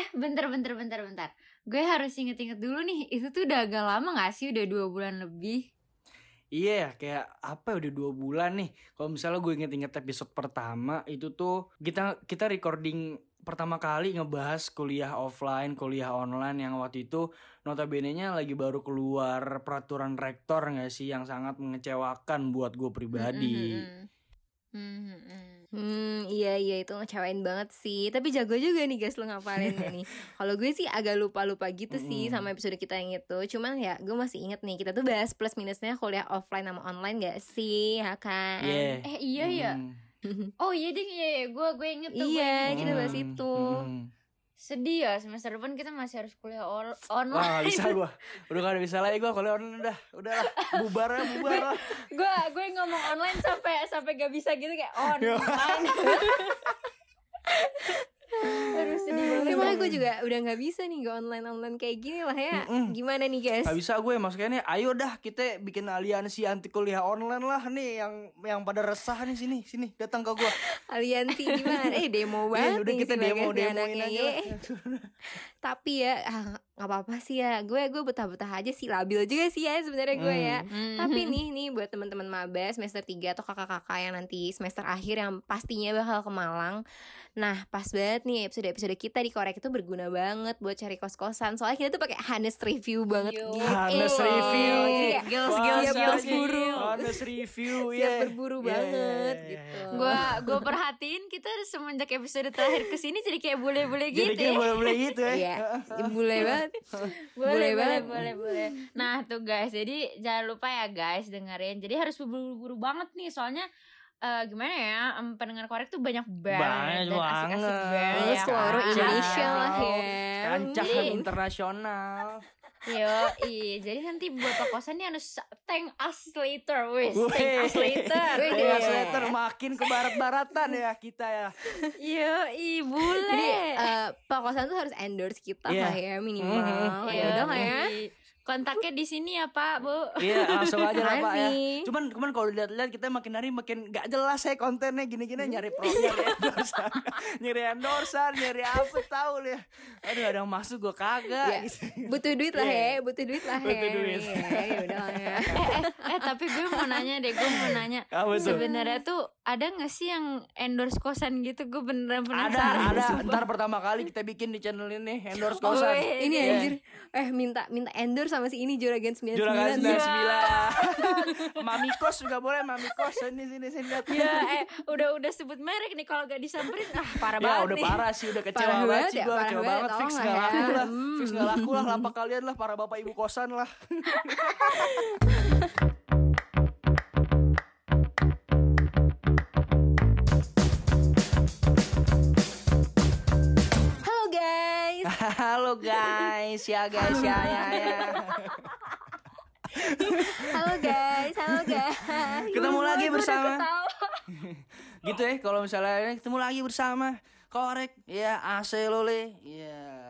eh bentar bentar bentar bentar. Gue harus inget-inget dulu nih itu tuh udah agak lama gak sih? Udah dua bulan lebih. Iya yeah, kayak apa ya, udah dua bulan nih. Kalau misalnya gue inget-inget episode pertama itu tuh kita kita recording pertama kali ngebahas kuliah offline kuliah online yang waktu itu notabene nya lagi baru keluar peraturan rektor gak sih? Yang sangat mengecewakan buat gue pribadi. Mm -hmm. Mm -hmm. Iya iya itu ngecewain banget sih. Tapi jago juga nih guys lo ngapalin nih. Kalau gue sih agak lupa-lupa gitu mm -hmm. sih sama episode kita yang itu. Cuman ya gue masih inget nih kita tuh bahas plus minusnya kuliah offline sama online gak sih, ya kan? Yeah. Eh iya mm. ya. oh iya ding, iya, iya, iya. gue gue inget tuh. Iya kita bahas itu. Mm. Sedih ya semester depan kita masih harus kuliah on online. Wah, bisa gue, Udah gak bisa lagi gue kuliah online udah. Udahlah, bubar lah, bubar lah. Gue gue ngomong online sampai sampai gak bisa gitu kayak online. sedih banget ya, Cuma gue juga udah nggak bisa nih gue online-online kayak gini lah ya Mm-mm. Gimana nih guys? Gak bisa gue ya, maksudnya nih ayo dah kita bikin aliansi anti kuliah online lah nih Yang yang pada resah nih sini sini datang ke gue Aliansi gimana? Eh demo banget ya, udah kita demo-demoin aja lah. Ya. Tapi ya ah, nggak apa-apa sih ya gue gue betah-betah aja sih labil juga sih ya sebenarnya gue mm. ya hmm. hmm. tapi hmm. nih nih buat teman-teman mabes semester 3 atau kakak-kakak yang nanti semester akhir yang pastinya bakal ke Malang Nah, pas banget nih episode-episode kita di korek itu berguna banget buat cari kos-kosan. Soalnya kita tuh pakai Hanes review banget Yo. gitu. Hanes iya, review. Iya, iya. girls, girls, siap girls, berburu. Hanes review, ya. Siap berburu yeah. banget yeah. gitu. Gua gua perhatiin kita semenjak episode terakhir ke sini jadi kayak bule-bule gitu. Jadi kayak ya. bule-bule gitu ya. Iya, iya bule banget. Bule banget. Boleh, boleh. Nah, tuh guys, jadi jangan lupa ya guys dengerin. Jadi harus buru-buru banget nih soalnya uh, gimana ya um, pendengar korek tuh banyak banget banyak banget asik-asik banget. ya, seluruh Indonesia lah ya. Kancah internasional. Yo i jadi nanti buat kosan nih harus tank us later wis tank us later tank us later makin ke barat-baratan ya kita ya. Yo i boleh jadi uh, eh, pokosan tuh harus endorse kita yeah. lah ya minimal. Mm -hmm. ya udah lah ya? Kontaknya di sini ya Pak Bu. Iya langsung aja lah Pak ya. Cuman cuman kalau lihat-lihat kita makin hari makin nggak jelas saya kontennya gini-gini nyari promo, nyari endorsan, nyari endorsan, nyari apa tahu ya. Aduh ada yang masuk gue kagak. Ya. Butuh duit lah ya, butuh duit lah he. Butuh duit. Ya, ya, tapi gue mau nanya deh gue mau nanya. Sebenarnya tuh ada nggak sih yang endorse kosan gitu? Gue beneran penasaran. ada. Ada ntar pertama kali kita bikin di channel ini endorse oh, kosan. oh, eh, ini yeah. anjir. Eh minta minta endorse sama si ini juragan sembilan juragan sembilan yeah. mami kos juga boleh mami kos. Ini sini sini. Lihat ya eh udah udah sebut merek nih. Kalau gak disamperin ah parah ya, udah parah sih udah kecewa parah banget sih ya, gue kecewa banget. fix oh, gak ya? laku lah. Fix gak laku lah. Lapak kalian lah para bapak ibu kosan lah. Halo guys, ya guys, ya ya. ya. halo guys, halo guys. Ketemu lagi bersama. gitu ya, kalau misalnya ketemu lagi bersama Korek, ya AC Lole, ya.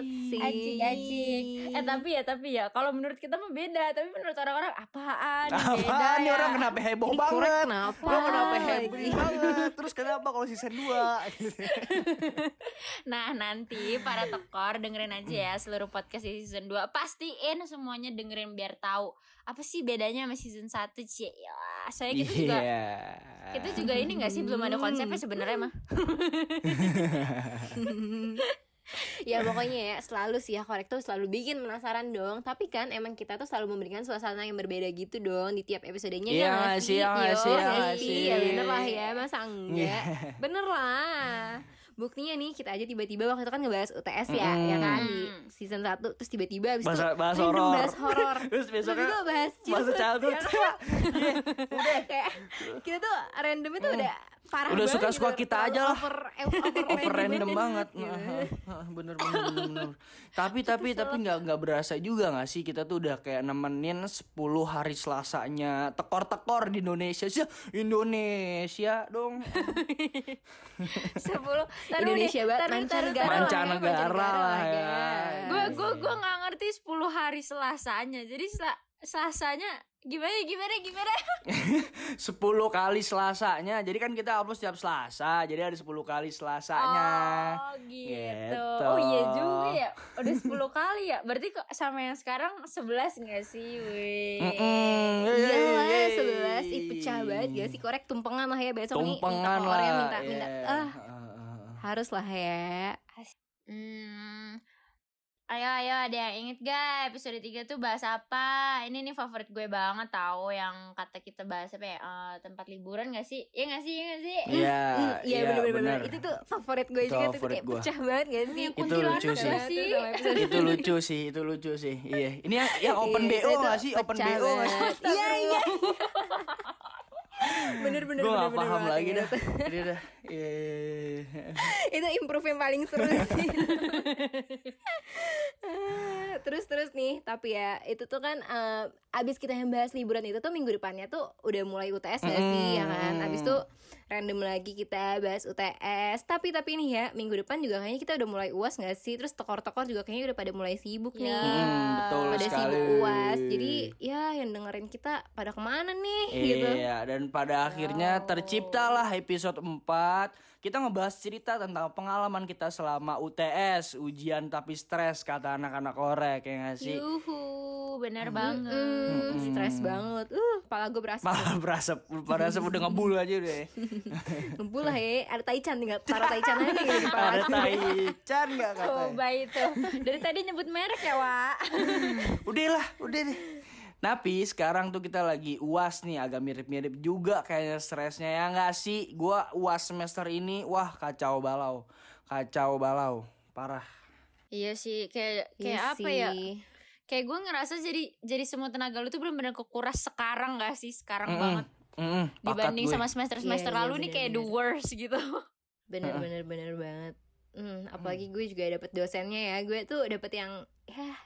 Acik acik. Eh tapi ya tapi ya kalau menurut kita mah beda, tapi menurut orang-orang apaan? Beda Apaan nih ya. orang kenapa heboh Ini banget? kenapa? Lo kenapa heboh banget? Terus kenapa kalau season 2? Nah nanti para tekor dengerin aja ya seluruh podcast di season 2 Pastiin semuanya dengerin biar tahu Apa sih bedanya sama season 1 Cie ya, Soalnya kita juga Iya. Kita juga ini gak sih belum ada konsepnya sebenarnya mah ya pokoknya ya selalu sih ya korek tuh selalu bikin penasaran dong. Tapi kan emang kita tuh selalu memberikan suasana yang berbeda gitu dong di tiap episodenya ya nggak nggak sih, iya nggak sih, nggak sih? ya bener lah ya masa enggak? Bener lah. Buktinya nih kita aja tiba-tiba waktu itu kan ngebahas UTS ya ya kan? Di Mm. season 1 terus tiba-tiba abis Bahas- itu bahas horor. bahas horor. Terus besoknya tiba-tiba bahas Bahasa childhood, ya udah. Kayak kita tuh random itu udah parah Udah suka-suka gitu, kita aja lah. over, eh, over, over random banget. banget Gitu. Nah, ah, bener bener bener bener tapi tapi tapi nggak nggak berasa juga nggak sih kita tuh udah kayak nemenin 10 hari selasanya tekor-tekor di Indonesia sih Indonesia dong Sepuluh. Indonesia banget mancanegara ya, Mancanegara lah ya. Gue gue gue nggak ngerti 10 hari selasanya. Jadi selasanya gimana gimana gimana? 10 kali selasanya jadi kan kita upload setiap selasa jadi ada 10 kali selasanya Oh gitu. Gitu. Oh iya juga ya. Udah 10 kali ya. Berarti kok sama yang sekarang 11 gak sih? Weh. Mm-mm. Iya lah Yeay. sebelas Ih pecah banget gak sih korek tumpengan lah ya besok nih minta tumpengan ke Korea lah minta minta iya. ah Heeh. harus lah ya Hmm. Ayo ayo ada yang inget gak episode 3 tuh bahas apa? Ini nih favorit gue banget tahu yang kata kita bahas apa ya? eh, tempat liburan gak sih? Iya gak sih? Iya gak sih? Iya, Hmm, iya bener bener bener. Itu tuh favorit gue Itu juga tuh kayak gua. pecah banget gak sih? Itu Kuntilanak lucu sih. itu lucu sih, itu lucu sih. Iya. Ini yang, yang open Iya, BO itu gak sih? Open BO gak sih? Iya iya. bener bener Gue gak paham lagi dah. Ini dah. Iya, iya, iya. itu improve yang paling seru sih. Terus terus nih tapi ya itu tuh kan eh, abis kita yang bahas liburan itu tuh minggu depannya tuh udah mulai UTS gak sih ya kan? Mm. abis tuh random lagi kita bahas UTS tapi tapi nih ya minggu depan juga kayaknya kita udah mulai uas gak sih? Terus tokor-tokor juga kayaknya udah pada mulai sibuk Ya. nih. Hmm, betul pada sekali. sibuk uas jadi ya yang dengerin kita pada ke mana nih? Gitu. Iya, dan pada akhirnya terciptalah episode 4 Kita ngebahas cerita tentang pengalaman kita selama UTS Ujian tapi stres kata anak-anak korek ya gak sih? Yuhu, bener banget. Mm, stres banget uh kepala gue berasa Malah berasa, berasa udah ngebul aja udah Ngebul lah ya Ada taichan tinggal taruh taichan aja gitu Ada taichan gak katanya? Coba itu. Dari tadi nyebut merek ya, Wak. Udah lah, udah deh. Tapi sekarang tuh kita lagi uas nih agak mirip-mirip juga kayaknya stresnya ya nggak sih? Gua uas semester ini wah kacau balau, kacau balau, parah. Iya sih, kayak kayak Iya apa ya? sih. Kayak gue ngerasa jadi jadi semua tenaga lu tuh bener-bener kekuras sekarang gak sih? Sekarang Mm-mm, banget mm-mm, pakat dibanding gue. sama semester-semester Iya, iya, lalu nih kayak the bener-bener. worst gitu. bener Heeh. bener bener banget hmm, apalagi gue juga dapet dosennya ya gue tuh dapet yang ya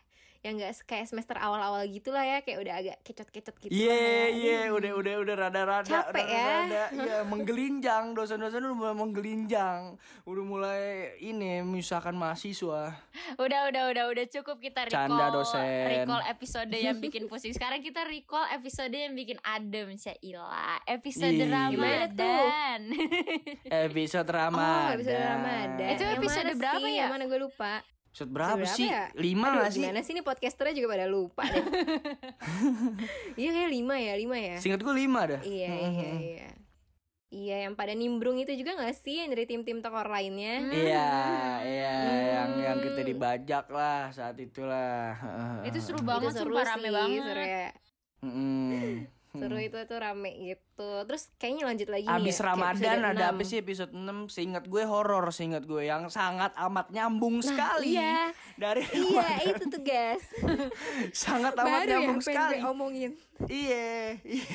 yang nggak kayak semester awal-awal gitulah ya kayak udah agak kecot-kecot gitu Iya lah. iya udah udah udah rada-rada Capek ya. rada-rada, iya menggelinjang dosen-dosen udah mulai menggelinjang udah mulai ini misalkan mahasiswa Udah udah udah udah cukup kita recall Canda, dosen. recall episode yang bikin pusing. Sekarang kita recall episode yang bikin adem Syaila. Episode Ih. Ramadan. episode Oh, Ramadan episode Ramadan. Itu episode berapa sih? ya? Mana gue lupa. Episode berapa, Episode sih ya? lima Aduh, nggak sih Gimana sih nih podcasternya juga pada lupa deh. Iya kayak lima ya, lima ya. singkat gue lima dah Iya, iya, iya. Iya, yang pada nimbrung itu juga gak sih yang dari tim-tim tokor lainnya? Iya, iya, yang yang kita Hmm. dibajak lah saat itulah. Itu seru Itu banget seru sumpah rame sih, banget. Seru ya. Mm-mm. Seru itu tuh rame gitu. Terus kayaknya lanjut lagi nih Abis ya, kayak Ramadan episode ada apa sih episode 6 Seingat gue horor Seingat gue yang sangat amat nyambung sekali Iya, Dari iya itu tuh guys. Sangat amat Baru ya nyambung pengen sekali omongin. Iya iya.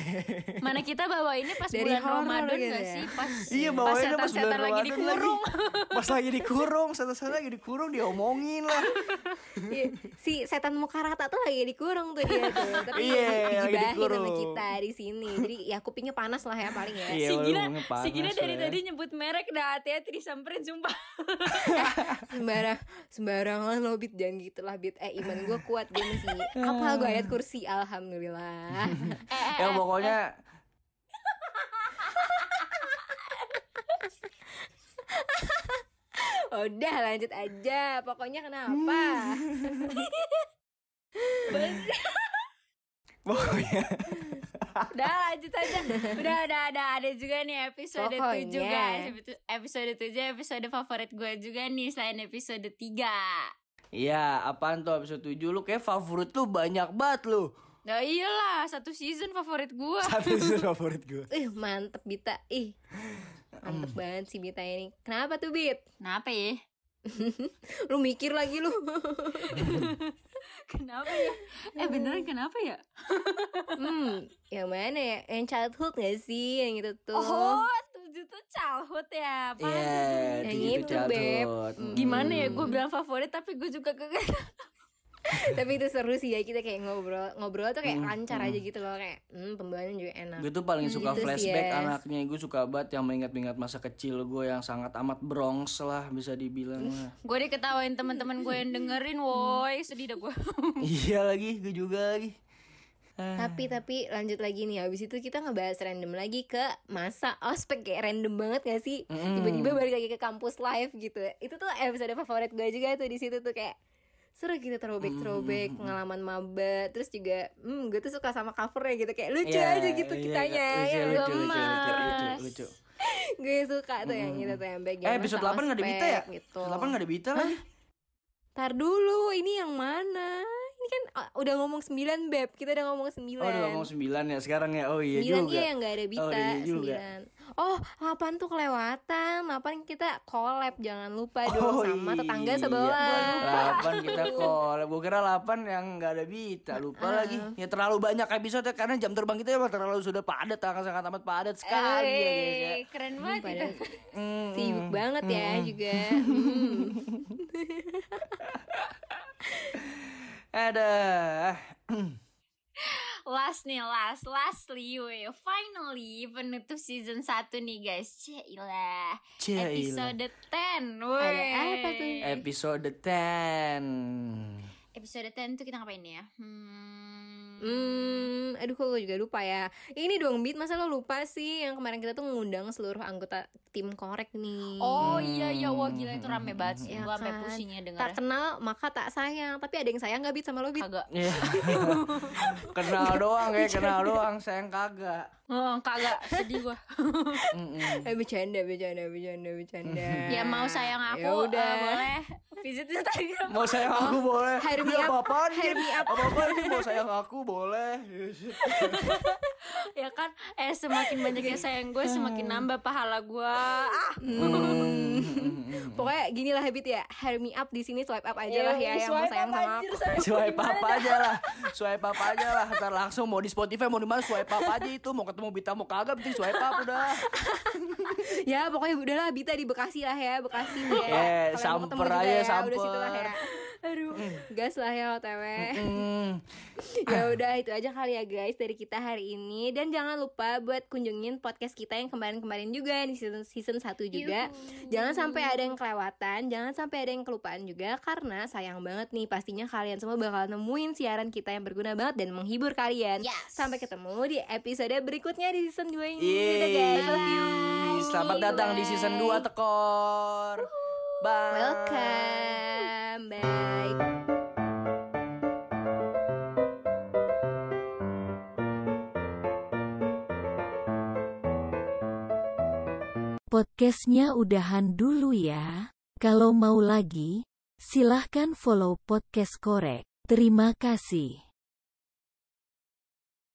Mana kita bawa ini pas Dari bulan Ramadan gitu gak ya. sih? Pas Iya pas bawainnya pas bulan lagi Ramadan dikurung. Pas lagi dikurung Setan-setan lagi dikurung Diomongin lah Iya, si setan muka rata tuh lagi dikurung tuh dia tuh. Tapi Iya, lagi digibahin sama dikurung. kita di sini. Jadi ya kupingnya panas lah ya paling ya. Iya si Gina, si Gina dari lah ya. tadi nyebut merek dah hati-hati disamperin sumpah. Sembarang sembarangan lo bit jangan gitu lah bit. Eh iman gue kuat gue masih apa gue ayat kursi alhamdulillah. Eh, eh, Ya eh, pokoknya Udah lanjut aja. Pokoknya kenapa? Pokoknya Udah lanjut aja. Udah ada ada ada juga nih episode Pokoknya. 7 guys. Episode 7 episode favorit gue juga nih selain episode 3. Iya, apaan tuh episode 7 lu kayak favorit lu banyak banget lu. Nah iyalah satu season favorit gue. Satu episode favorit gue. Ih mantep Bita Ih Mantep banget sih Bita ini Kenapa tuh Bit? Kenapa ya? Lu mikir lagi lu Kenapa ya? Eh beneran kenapa ya? Hmm Yang mana ya? Yang childhood gak sih? Yang itu tuh Oh, tujuh tuh childhood ya. Iya, tuh? Yang itu. Beb. Mm. Gimana ya? Gue bilang favorit tapi gue juga kagak. Tapi itu seru sih ya Kita kayak ngobrol Ngobrol tuh kayak Hmm, lancar hmm. aja gitu loh Kayak hmm, pembawaannya juga enak Gue tuh paling Hmm, suka gitu sih, flashback yes. anaknya Gue suka banget yang mengingat-ingat masa kecil gue Yang sangat amat bronx lah bisa dibilang lah. gue diketawain teman-teman gue yang dengerin, woi sedih dah gue. Iya lagi, gue juga lagi Ah. Tapi tapi lanjut lagi nih Habis itu kita ngebahas random lagi ke masa ospek Kayak random banget gak sih? Mm-mm. Tiba-tiba balik lagi ke kampus live gitu Itu tuh episode favorit gue juga tuh di situ tuh kayak seru gitu throwback throwback Mm-mm. pengalaman maba terus juga hmm gue tuh suka sama covernya gitu kayak lucu Iya, aja gitu iya, kitanya lucu, ya lucu, lucu, lucu, lucu, gemas. lucu. gue suka tuh yang Mm-mm. gitu tuh yang bagian Eh episode masa 8 gak ada Bita ya? gitu. Episode 8 gak ada Bita lagi Tar dulu ini yang mana ini kan ah, udah ngomong 9 beb kita udah ngomong 9 Oh udah ngomong 9 ya sekarang ya Oh iya 9 juga iya yang gak ada Bita Oh, iya juga. 9 Oh 8 tuh kelewatan 8 kita collab jangan lupa dong Oh, sama tetangga iya. sebelah 8 kita call Gue kira 8 yang gak ada Bita Lupa Ah. lagi Ya terlalu banyak episode ya Karena jam terbang kita emang terlalu sudah padat Sangat-sangat amat padat sekali ya guys ya Eh, keren banget Pada itu. Mm, sibuk mm, banget ya mm. juga Hmm. Ada Last nih, last, lastly, we finally penutup season 1 nih guys. Cailah. Cailah. Episode 10. Weh. Ada apa tuh? Episode 10 Episode 10 tuh kita ngapain ya? Hmm. Hmm, aduh kok gue juga lupa ya Ini dong Bit, masa lo lupa sih Yang kemarin kita tuh ngundang seluruh anggota tim korek nih Oh iya iya wah gila itu rame banget sih. Ya Gua sampai kan? pusingnya denger. Tak kenal maka tak sayang Tapi ada yang sayang gak Bit sama lo Bit? Kagak. Iya. Kenal doang ya Kenal doang Sayang kagak Oh, kagak sedih gua. Eh bercanda, bercanda, bercanda, bercanda ya mau sayang aku Ya udah. eh, boleh visit Instagram. Mau sayang aku boleh Hire me up, apa-apaan me up. Apa-apaan ini mau sayang aku boleh ya kan? Eh semakin banyaknya sayang gue semakin nambah pahala gua. Ah. Hmm. Pokoknya gini lah Bit ya Hire me up di sini swipe up aja lah ya Yang mau sayang sama aku. Swipe up aja lah. Swipe up aja lah. Ntar langsung mau di Spotify Mau di mana swipe up aja itu. Mau ketemu Bita mau kagak Penting swipe up udah. Ya pokoknya udahlah Bita di Bekasi lah ya Bekasi nih ya. Eh, Kalian mau samper aja, ya, samper. Udah situ lah ya Aduh Gas lah ya OTW Mm. ya udah itu aja kali ya guys dari kita hari ini. Dan jangan lupa buat kunjungin podcast kita yang kemarin-kemarin juga di season season 1 juga. Jangan sampai ada yang kelewatan jangan sampai ada yang kelupaan juga karena sayang banget nih pastinya kalian semua bakal nemuin siaran kita yang berguna banget dan menghibur kalian. Yes. sampai ketemu di episode berikutnya di season 2 ini. Dadah guys love you. Yeay, Selamat datang di season 2 Tekor Bye welcome bye Podcastnya udahan dulu ya. Kalau mau lagi, silahkan follow podcast korek. Terima kasih.